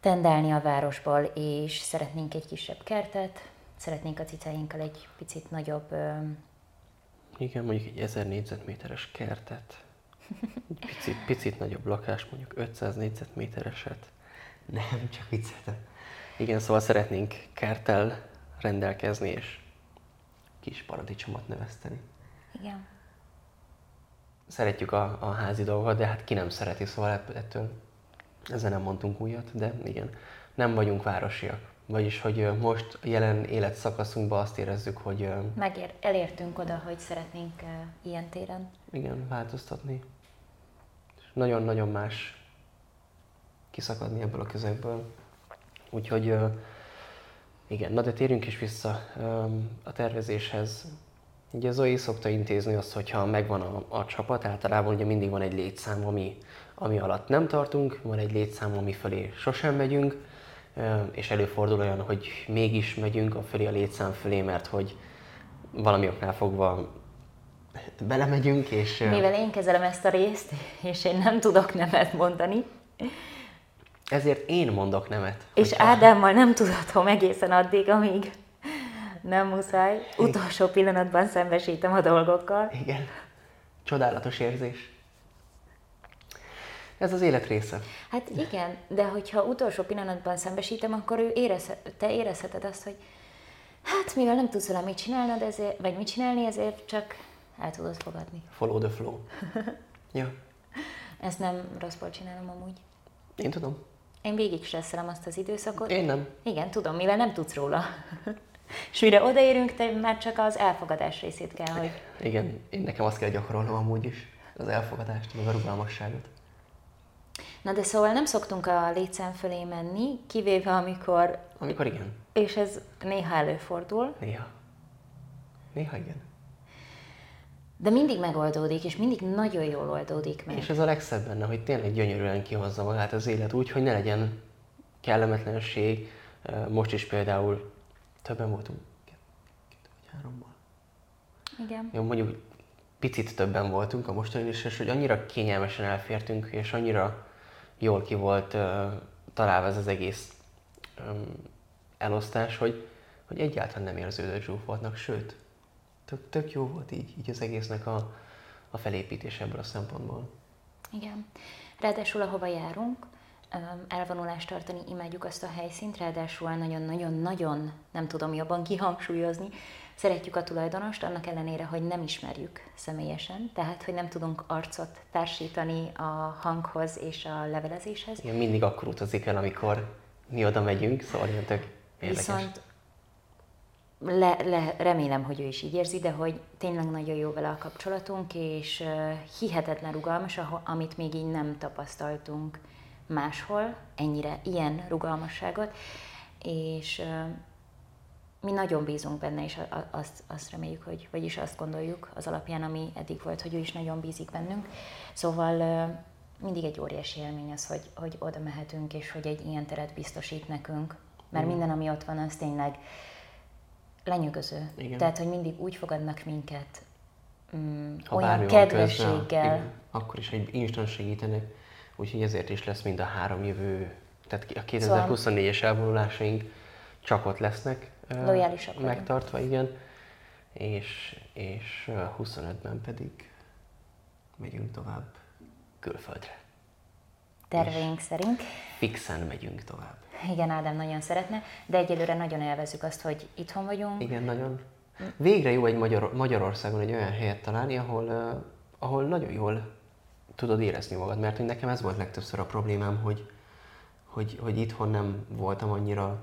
tendálni a városból, és szeretnénk egy kisebb kertet, szeretnénk a cicáinkkal egy picit nagyobb... Igen, mondjuk egy 1000 négyzetméteres kertet. Egy picit, picit nagyobb lakás, mondjuk 500 négyzetmétereset. Nem, csak vicceltem. Igen, szóval szeretnénk kerttel rendelkezni, és kis paradicsomot növeszteni. Igen. Szeretjük a, a házi dolgokat, de hát ki nem szereti, szóval ettől ezzel nem mondtunk újat, de igen, nem vagyunk városiak. Vagyis, hogy most a jelen életszakaszunkban azt érezzük, hogy... Megér, elértünk oda, hogy szeretnénk uh, ilyen téren. Igen, változtatni nagyon-nagyon más kiszakadni ebből a közegből. Úgyhogy igen, na de térjünk is vissza a tervezéshez. Ugye Zoe szokta intézni azt, hogyha megvan a, a csapat, általában ugye mindig van egy létszám, ami, ami alatt nem tartunk, van egy létszám, ami fölé sosem megyünk, és előfordul olyan, hogy mégis megyünk a fölé a létszám fölé, mert hogy valami oknál fogva belemegyünk, és... Mivel én kezelem ezt a részt, és én nem tudok nemet mondani. Ezért én mondok nemet. És hogyha... Ádámmal nem tudhatom egészen addig, amíg nem muszáj. Utolsó pillanatban szembesítem a dolgokkal. Igen. Csodálatos érzés. Ez az élet része. Hát igen, de hogyha utolsó pillanatban szembesítem, akkor ő érez, te érezheted azt, hogy hát mivel nem tudsz vele mit csinálnod, ezért, vagy mit csinálni, ezért csak el tudod fogadni. Follow the flow. ja. Ezt nem rosszból csinálom amúgy. Én tudom. Én végig stresszelem azt az időszakot. Én nem. Igen, tudom, mivel nem tudsz róla. És mire odaérünk, te már csak az elfogadás részét kell, hogy... Igen, én nekem azt kell gyakorolnom amúgy is, az elfogadást, meg a rugalmasságot. Na de szóval nem szoktunk a létszám fölé menni, kivéve amikor... Amikor igen. És ez néha előfordul. Néha. Néha igen. De mindig megoldódik, és mindig nagyon jól oldódik meg. És ez a legszebb benne, hogy tényleg gyönyörűen kihozza magát az élet úgy, hogy ne legyen kellemetlenség. Most is például többen voltunk, hárommal. Igen. Jó, mondjuk picit többen voltunk a mostani is, és hogy annyira kényelmesen elfértünk, és annyira jól ki volt uh, találva ez az egész um, elosztás, hogy, hogy egyáltalán nem érződött zsúfoltnak, sőt, tök, tök jó volt így, így az egésznek a, a felépítés ebből a szempontból. Igen. Ráadásul, ahova járunk, elvonulást tartani, imádjuk azt a helyszínt, ráadásul nagyon-nagyon-nagyon, nem tudom jobban kihangsúlyozni, szeretjük a tulajdonost, annak ellenére, hogy nem ismerjük személyesen, tehát, hogy nem tudunk arcot társítani a hanghoz és a levelezéshez. Igen, mindig akkor utazik el, amikor mi oda megyünk, szóval ilyen tök érdekes. Viszont le, le, remélem, hogy ő is így érzi, de hogy tényleg nagyon jó vele a kapcsolatunk, és uh, hihetetlen rugalmas, amit még így nem tapasztaltunk máshol, ennyire ilyen rugalmasságot, és uh, mi nagyon bízunk benne, és azt, azt reméljük, hogy, vagyis azt gondoljuk az alapján, ami eddig volt, hogy ő is nagyon bízik bennünk. Szóval uh, mindig egy óriási élmény az, hogy, hogy oda mehetünk, és hogy egy ilyen teret biztosít nekünk. Mert mm. minden, ami ott van, az tényleg lenyűgöző. Igen. Tehát, hogy mindig úgy fogadnak minket, mm, olyan kedvességgel. Közben, akkor is egy instant segítenek. Úgyhogy ezért is lesz mind a három jövő, tehát a 2024-es szóval, elvonulásaink csak ott lesznek lojálisak megtartva, vagyunk. igen. És, és 25-ben pedig megyünk tovább külföldre. Terveink és szerint. Fixen megyünk tovább. Igen, Ádám nagyon szeretne, de egyelőre nagyon élvezzük azt, hogy itthon vagyunk. Igen, nagyon. Végre jó egy Magyar, Magyarországon egy olyan helyet találni, ahol, uh, ahol nagyon jól tudod érezni magad, mert hogy nekem ez volt legtöbbször a problémám, hogy, hogy, hogy itthon nem voltam annyira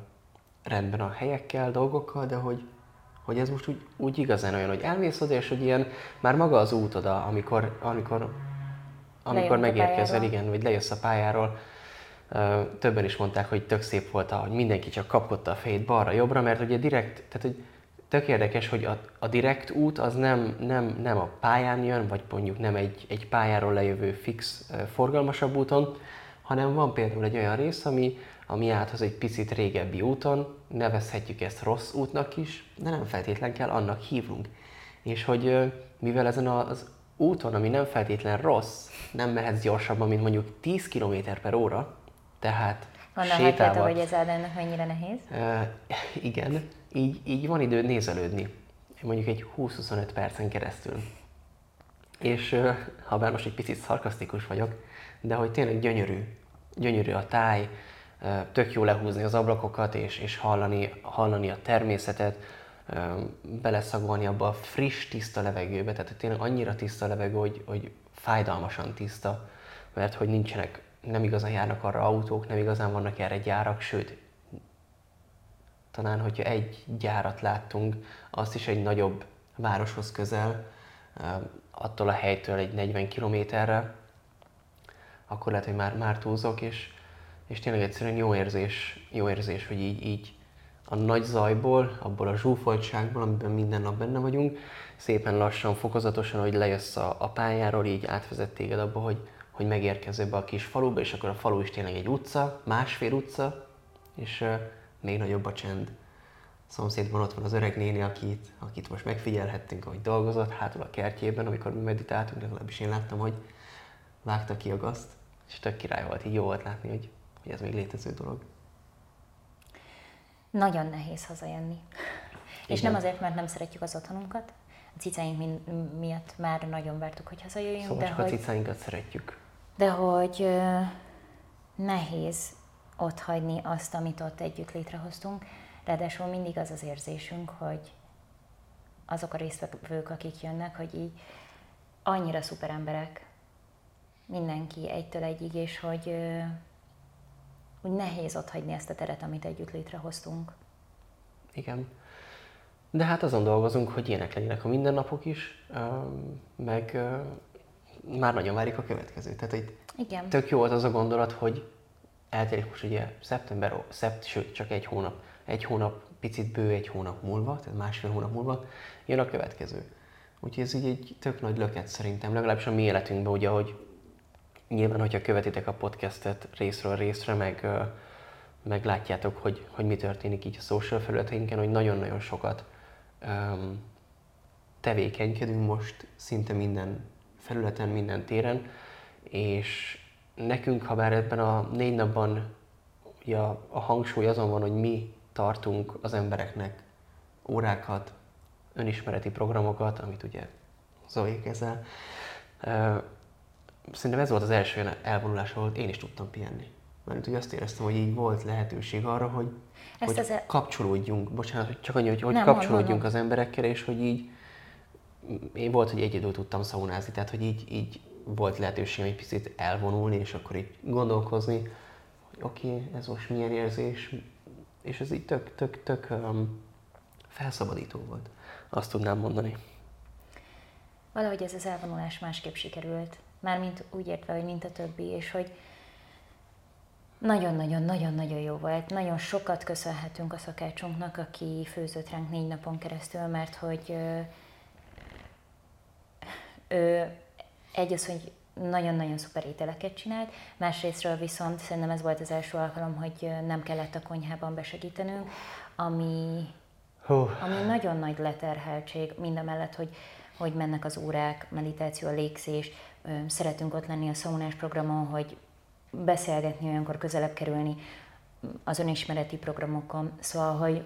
rendben a helyekkel, dolgokkal, de hogy, hogy ez most úgy, úgy igazán olyan, hogy elmész oda, és hogy ilyen már maga az út oda, amikor, amikor, amikor megérkezel, igen, vagy lejössz a pályáról, többen is mondták, hogy tök szép volt, hogy mindenki csak kapkodta a fejét balra-jobbra, mert ugye direkt, tehát hogy tök érdekes, hogy a, a direkt út az nem, nem, nem a pályán jön, vagy mondjuk nem egy, egy pályáról lejövő fix, forgalmasabb úton, hanem van például egy olyan rész, ami, ami áthoz egy picit régebbi úton, nevezhetjük ezt rossz útnak is, de nem feltétlen kell annak hívnunk. És hogy mivel ezen az úton, ami nem feltétlen rossz, nem mehetsz gyorsabban, mint mondjuk 10 km per óra, tehát Honnan sétálva... hogy ez Ádámnak mennyire nehéz? Uh, igen, így, így van idő nézelődni, mondjuk egy 20-25 percen keresztül. És uh, ha bár most egy picit szarkasztikus vagyok, de hogy tényleg gyönyörű, gyönyörű a táj, uh, tök jó lehúzni az ablakokat és, és hallani, hallani a természetet, beleszagolni abba a friss, tiszta levegőbe, tehát tényleg annyira tiszta levegő, hogy, hogy fájdalmasan tiszta, mert hogy nincsenek nem igazán járnak arra autók, nem igazán vannak erre gyárak, sőt, talán, hogyha egy gyárat láttunk, azt is egy nagyobb városhoz közel, attól a helytől egy 40 kilométerre, akkor lehet, hogy már, már túlzok, és, és tényleg egyszerűen jó érzés, jó érzés, hogy így, így a nagy zajból, abból a zsúfoltságból, amiben minden nap benne vagyunk, szépen lassan, fokozatosan, hogy lejössz a, a pályáról, így átvezet téged abba, hogy, hogy megérkezz ebbe a kis faluba, és akkor a falu is tényleg egy utca, másfél utca, és uh, még nagyobb a csend. A szomszédban ott van az öreg néni, akit, akit most megfigyelhettünk, ahogy dolgozott hátul a kertjében, amikor mi meditáltunk, legalábbis én láttam, hogy vágta ki a gazt, és tök király volt, így jó volt látni, hogy, hogy ez még létező dolog. Nagyon nehéz hazajönni. Igen. És nem azért, mert nem szeretjük az otthonunkat, a cicáink miatt már nagyon vártuk, hogy hazajöjjünk. Szóval de csak hogy... a cicáinkat szeretjük de hogy nehéz ott hagyni azt, amit ott együtt létrehoztunk. Ráadásul mindig az az érzésünk, hogy azok a résztvevők, akik jönnek, hogy így annyira szuper emberek, mindenki egytől egyig, és hogy úgy nehéz ott hagyni ezt a teret, amit együtt létrehoztunk. Igen. De hát azon dolgozunk, hogy ilyenek legyenek a mindennapok is, meg már nagyon várjuk a következőt. Tehát, hogy Igen. tök jó volt az a gondolat, hogy eltelik most ugye szeptember, szept, sőt, csak egy hónap, egy hónap, picit bő egy hónap múlva, tehát másfél hónap múlva jön a következő. Úgyhogy ez így egy tök nagy löket szerintem, legalábbis a mi életünkben, ugye, hogy nyilván, hogyha követitek a podcastet részről részre, meg, meg látjátok, hogy, hogy mi történik így a social felületeinken, hogy nagyon-nagyon sokat um, tevékenykedünk most szinte minden felületen, minden téren, és nekünk, ha bár ebben a négy napban ja, a hangsúly azon van, hogy mi tartunk az embereknek órákat, önismereti programokat, amit ugye Zoe kezel. Szerintem ez volt az első olyan elvonulás, ahol én is tudtam pihenni. Mert ugye azt éreztem, hogy így volt lehetőség arra, hogy, Ezt hogy az kapcsolódjunk, bocsánat, csak annyi, hogy, hogy kapcsolódjunk az emberekkel, és hogy így én volt, hogy egyedül tudtam szaunázni, tehát hogy így, így volt lehetőség egy picit elvonulni, és akkor így gondolkozni, hogy oké, okay, ez most milyen érzés, és ez így tök, tök, tök um, felszabadító volt. Azt tudnám mondani. Valahogy ez az elvonulás másképp sikerült. Mármint úgy értve, hogy mint a többi, és hogy nagyon-nagyon-nagyon-nagyon jó volt. Nagyon sokat köszönhetünk a szakácsunknak, aki főzött ránk négy napon keresztül, mert hogy ö, ö, egy az, hogy nagyon-nagyon szuper ételeket csinált, másrésztről viszont szerintem ez volt az első alkalom, hogy nem kellett a konyhában besegítenünk, ami, oh. ami nagyon nagy leterheltség, mind a mellett, hogy, hogy mennek az órák, meditáció, a légzés, szeretünk ott lenni a szaunás programon, hogy beszélgetni, olyankor közelebb kerülni az önismereti programokon, szóval, hogy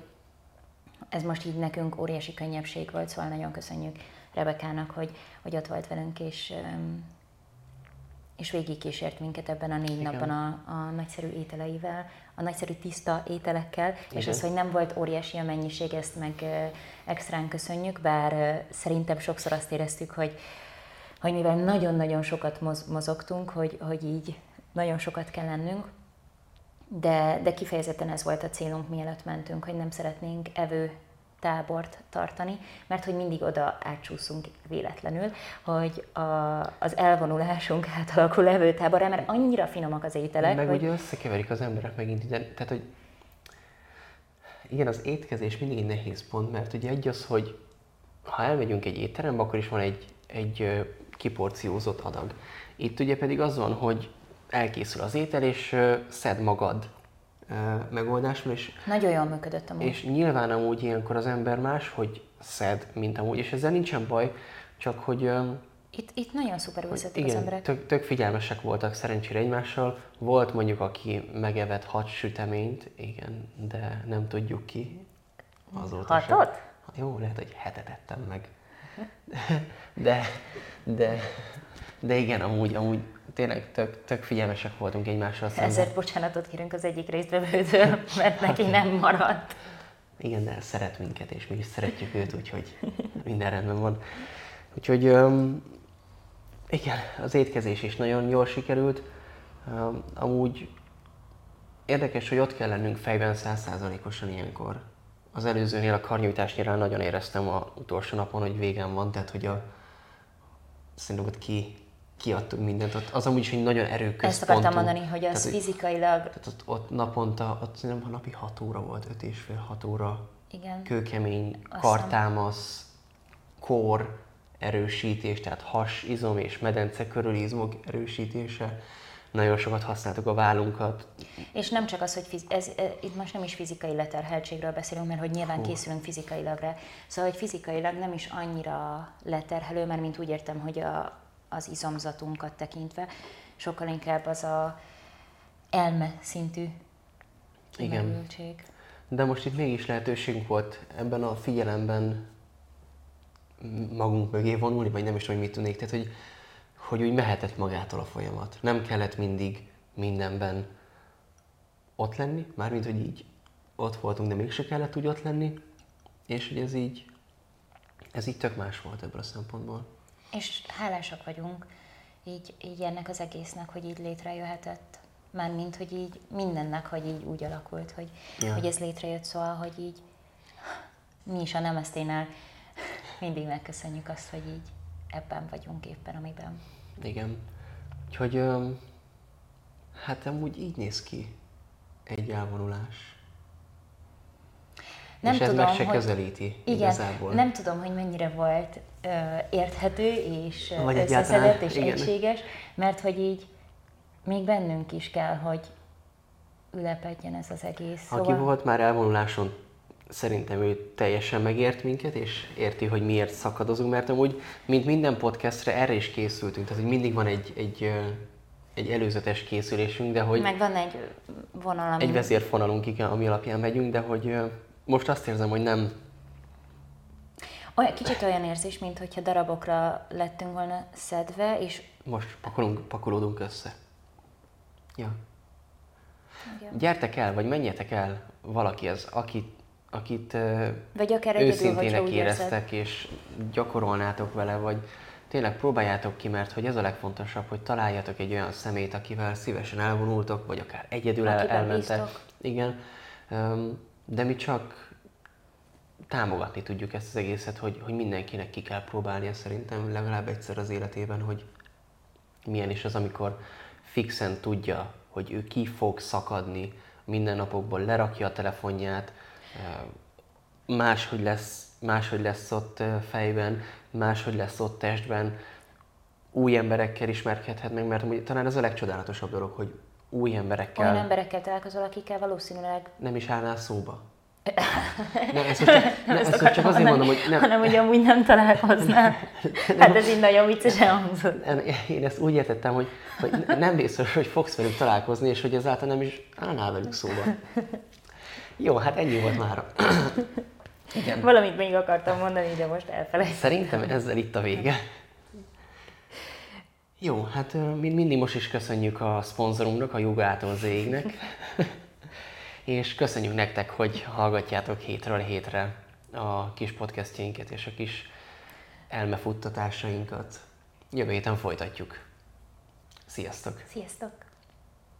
ez most így nekünk óriási könnyebbség volt, szóval nagyon köszönjük Rebekának, hogy, hogy ott volt velünk, és és végigkísért minket ebben a négy Igen. napban a, a nagyszerű ételeivel, a nagyszerű tiszta ételekkel, Igen. és az, hogy nem volt óriási a mennyiség, ezt meg extrán köszönjük, bár szerintem sokszor azt éreztük, hogy, hogy mivel nagyon-nagyon sokat mozogtunk, hogy, hogy így nagyon sokat kell lennünk, de, de kifejezetten ez volt a célunk, mielőtt mentünk, hogy nem szeretnénk evő tábort tartani, mert hogy mindig oda átsúszunk véletlenül, hogy a, az elvonulásunk átalakul levőtáborra, mert annyira finomak az ételek. Meg hogy... ugye összekeverik az emberek megint ide, tehát hogy igen, az étkezés mindig egy nehéz pont, mert ugye egy az, hogy ha elmegyünk egy étterembe, akkor is van egy, egy kiporciózott adag. Itt ugye pedig az van, hogy elkészül az étel, és szed magad megoldásról. És, Nagyon jól működött amúgy. És nyilván amúgy ilyenkor az ember más, hogy szed, mint amúgy, és ezzel nincsen baj, csak hogy... Itt, itt nagyon szuper igen, az emberek. Tök, tök figyelmesek voltak szerencsére egymással. Volt mondjuk, aki megevett hat süteményt, igen, de nem tudjuk ki. Azóta Hatot? Sem. Jó, lehet, hogy hetet ettem meg. De, de, de igen, amúgy, amúgy tényleg tök, tök figyelmesek voltunk egymással szemben. Ezért bocsánatot kérünk az egyik résztvevőtől, mert neki nem maradt. Igen, de szeret minket, és mi is szeretjük őt, úgyhogy minden rendben van. Úgyhogy um, igen, az étkezés is nagyon jól sikerült. Um, amúgy érdekes, hogy ott kell lennünk fejben százszázalékosan ilyenkor. Az előzőnél, a karnyújtásnyira nagyon éreztem a utolsó napon, hogy végem van, tehát hogy a, szerintem ott ki kiadtuk mindent. Ott az amúgy is egy nagyon erőközpontú. Ezt akartam mondani, hogy az tehát, fizikailag... Tehát ott, ott naponta, ott szerintem napi 6 óra volt, 5 és fél 6 óra. Igen. Kőkemény, Aztán... kartámasz, kor erősítés, tehát has, izom és medence körüli izmok erősítése. Nagyon sokat használtuk a vállunkat. És nem csak az, hogy fiz- ez, ez, itt most nem is fizikai leterheltségről beszélünk, mert hogy nyilván Hú. készülünk fizikailag rá. Szóval, hogy fizikailag nem is annyira leterhelő, mert mint úgy értem, hogy a, az izomzatunkat tekintve, sokkal inkább az a elme szintű kimerültség. Igen. De most itt mégis lehetőségünk volt ebben a figyelemben magunk mögé vonulni, vagy nem is tudom, hogy mit tudnék. Tehát, hogy, hogy úgy mehetett magától a folyamat. Nem kellett mindig mindenben ott lenni, mármint, hogy így ott voltunk, de mégse kellett úgy ott lenni, és hogy ez így, ez így tök más volt ebből a szempontból és hálásak vagyunk így, így ennek az egésznek, hogy így létrejöhetett. Mármint, hogy így mindennek, hogy így úgy alakult, hogy, ja. hogy ez létrejött, szóval, hogy így mi is a Nemeszténál mindig megköszönjük azt, hogy így ebben vagyunk éppen, amiben. Igen. Úgyhogy hát amúgy így néz ki egy elvonulás. Nem és ez tudom, meg se hogy, közelíti igen, igazából. Nem tudom, hogy mennyire volt érthető és Vagy összeszedett és igen. egységes, mert hogy így még bennünk is kell, hogy ülepedjen ez az egész. Aki szóval... volt már elvonuláson szerintem ő teljesen megért minket, és érti, hogy miért szakadozunk, mert amúgy, mint minden podcastre, erre is készültünk, tehát hogy mindig van egy, egy, egy előzetes készülésünk, de hogy... Meg van egy vonal, Egy vezérfonalunk, igen, ami alapján megyünk, de hogy most azt érzem, hogy nem... Olyan, kicsit olyan érzés, mintha darabokra lettünk volna szedve, és... Most pakolunk, pakolódunk össze. Ja. Igen. Gyertek el, vagy menjetek el valaki az, akit, akit vagy akár egyedül, őszintének éreztek, és gyakorolnátok vele, vagy tényleg próbáljátok ki, mert hogy ez a legfontosabb, hogy találjatok egy olyan szemét, akivel szívesen elvonultok, vagy akár egyedül el, elmentek. Bíztok. Igen, de mi csak támogatni tudjuk ezt az egészet, hogy, hogy mindenkinek ki kell próbálnia szerintem legalább egyszer az életében, hogy milyen is az, amikor fixen tudja, hogy ő ki fog szakadni mindennapokból, lerakja a telefonját, máshogy lesz, máshogy lesz ott fejben, máshogy lesz ott testben, új emberekkel ismerkedhet meg, mert talán ez a legcsodálatosabb dolog, hogy új emberekkel... Olyan emberekkel találkozol, akikkel valószínűleg... Nem is állnál szóba. Ne, ezt most, ne, ezt most csak azért mondom, hogy nem. Hanem, hogy amúgy nem találkoznál. Hát ez így nagyon viccesen hangzott. Én ezt úgy értettem, hogy, hogy nem biztos, hogy fogsz velük találkozni, és hogy ezáltal nem is állnál velük szóba. Jó, hát ennyi volt már. Igen. Valamit még akartam mondani, de most elfelejtettem. Szerintem ezzel itt a vége. Jó, hát mind mindig most is köszönjük a szponzorunknak, a Jugától Zégnek. És köszönjük nektek, hogy hallgatjátok hétről hétre a kis podcastjainket és a kis elmefuttatásainkat. Jövő héten folytatjuk. Sziasztok! Sziasztok!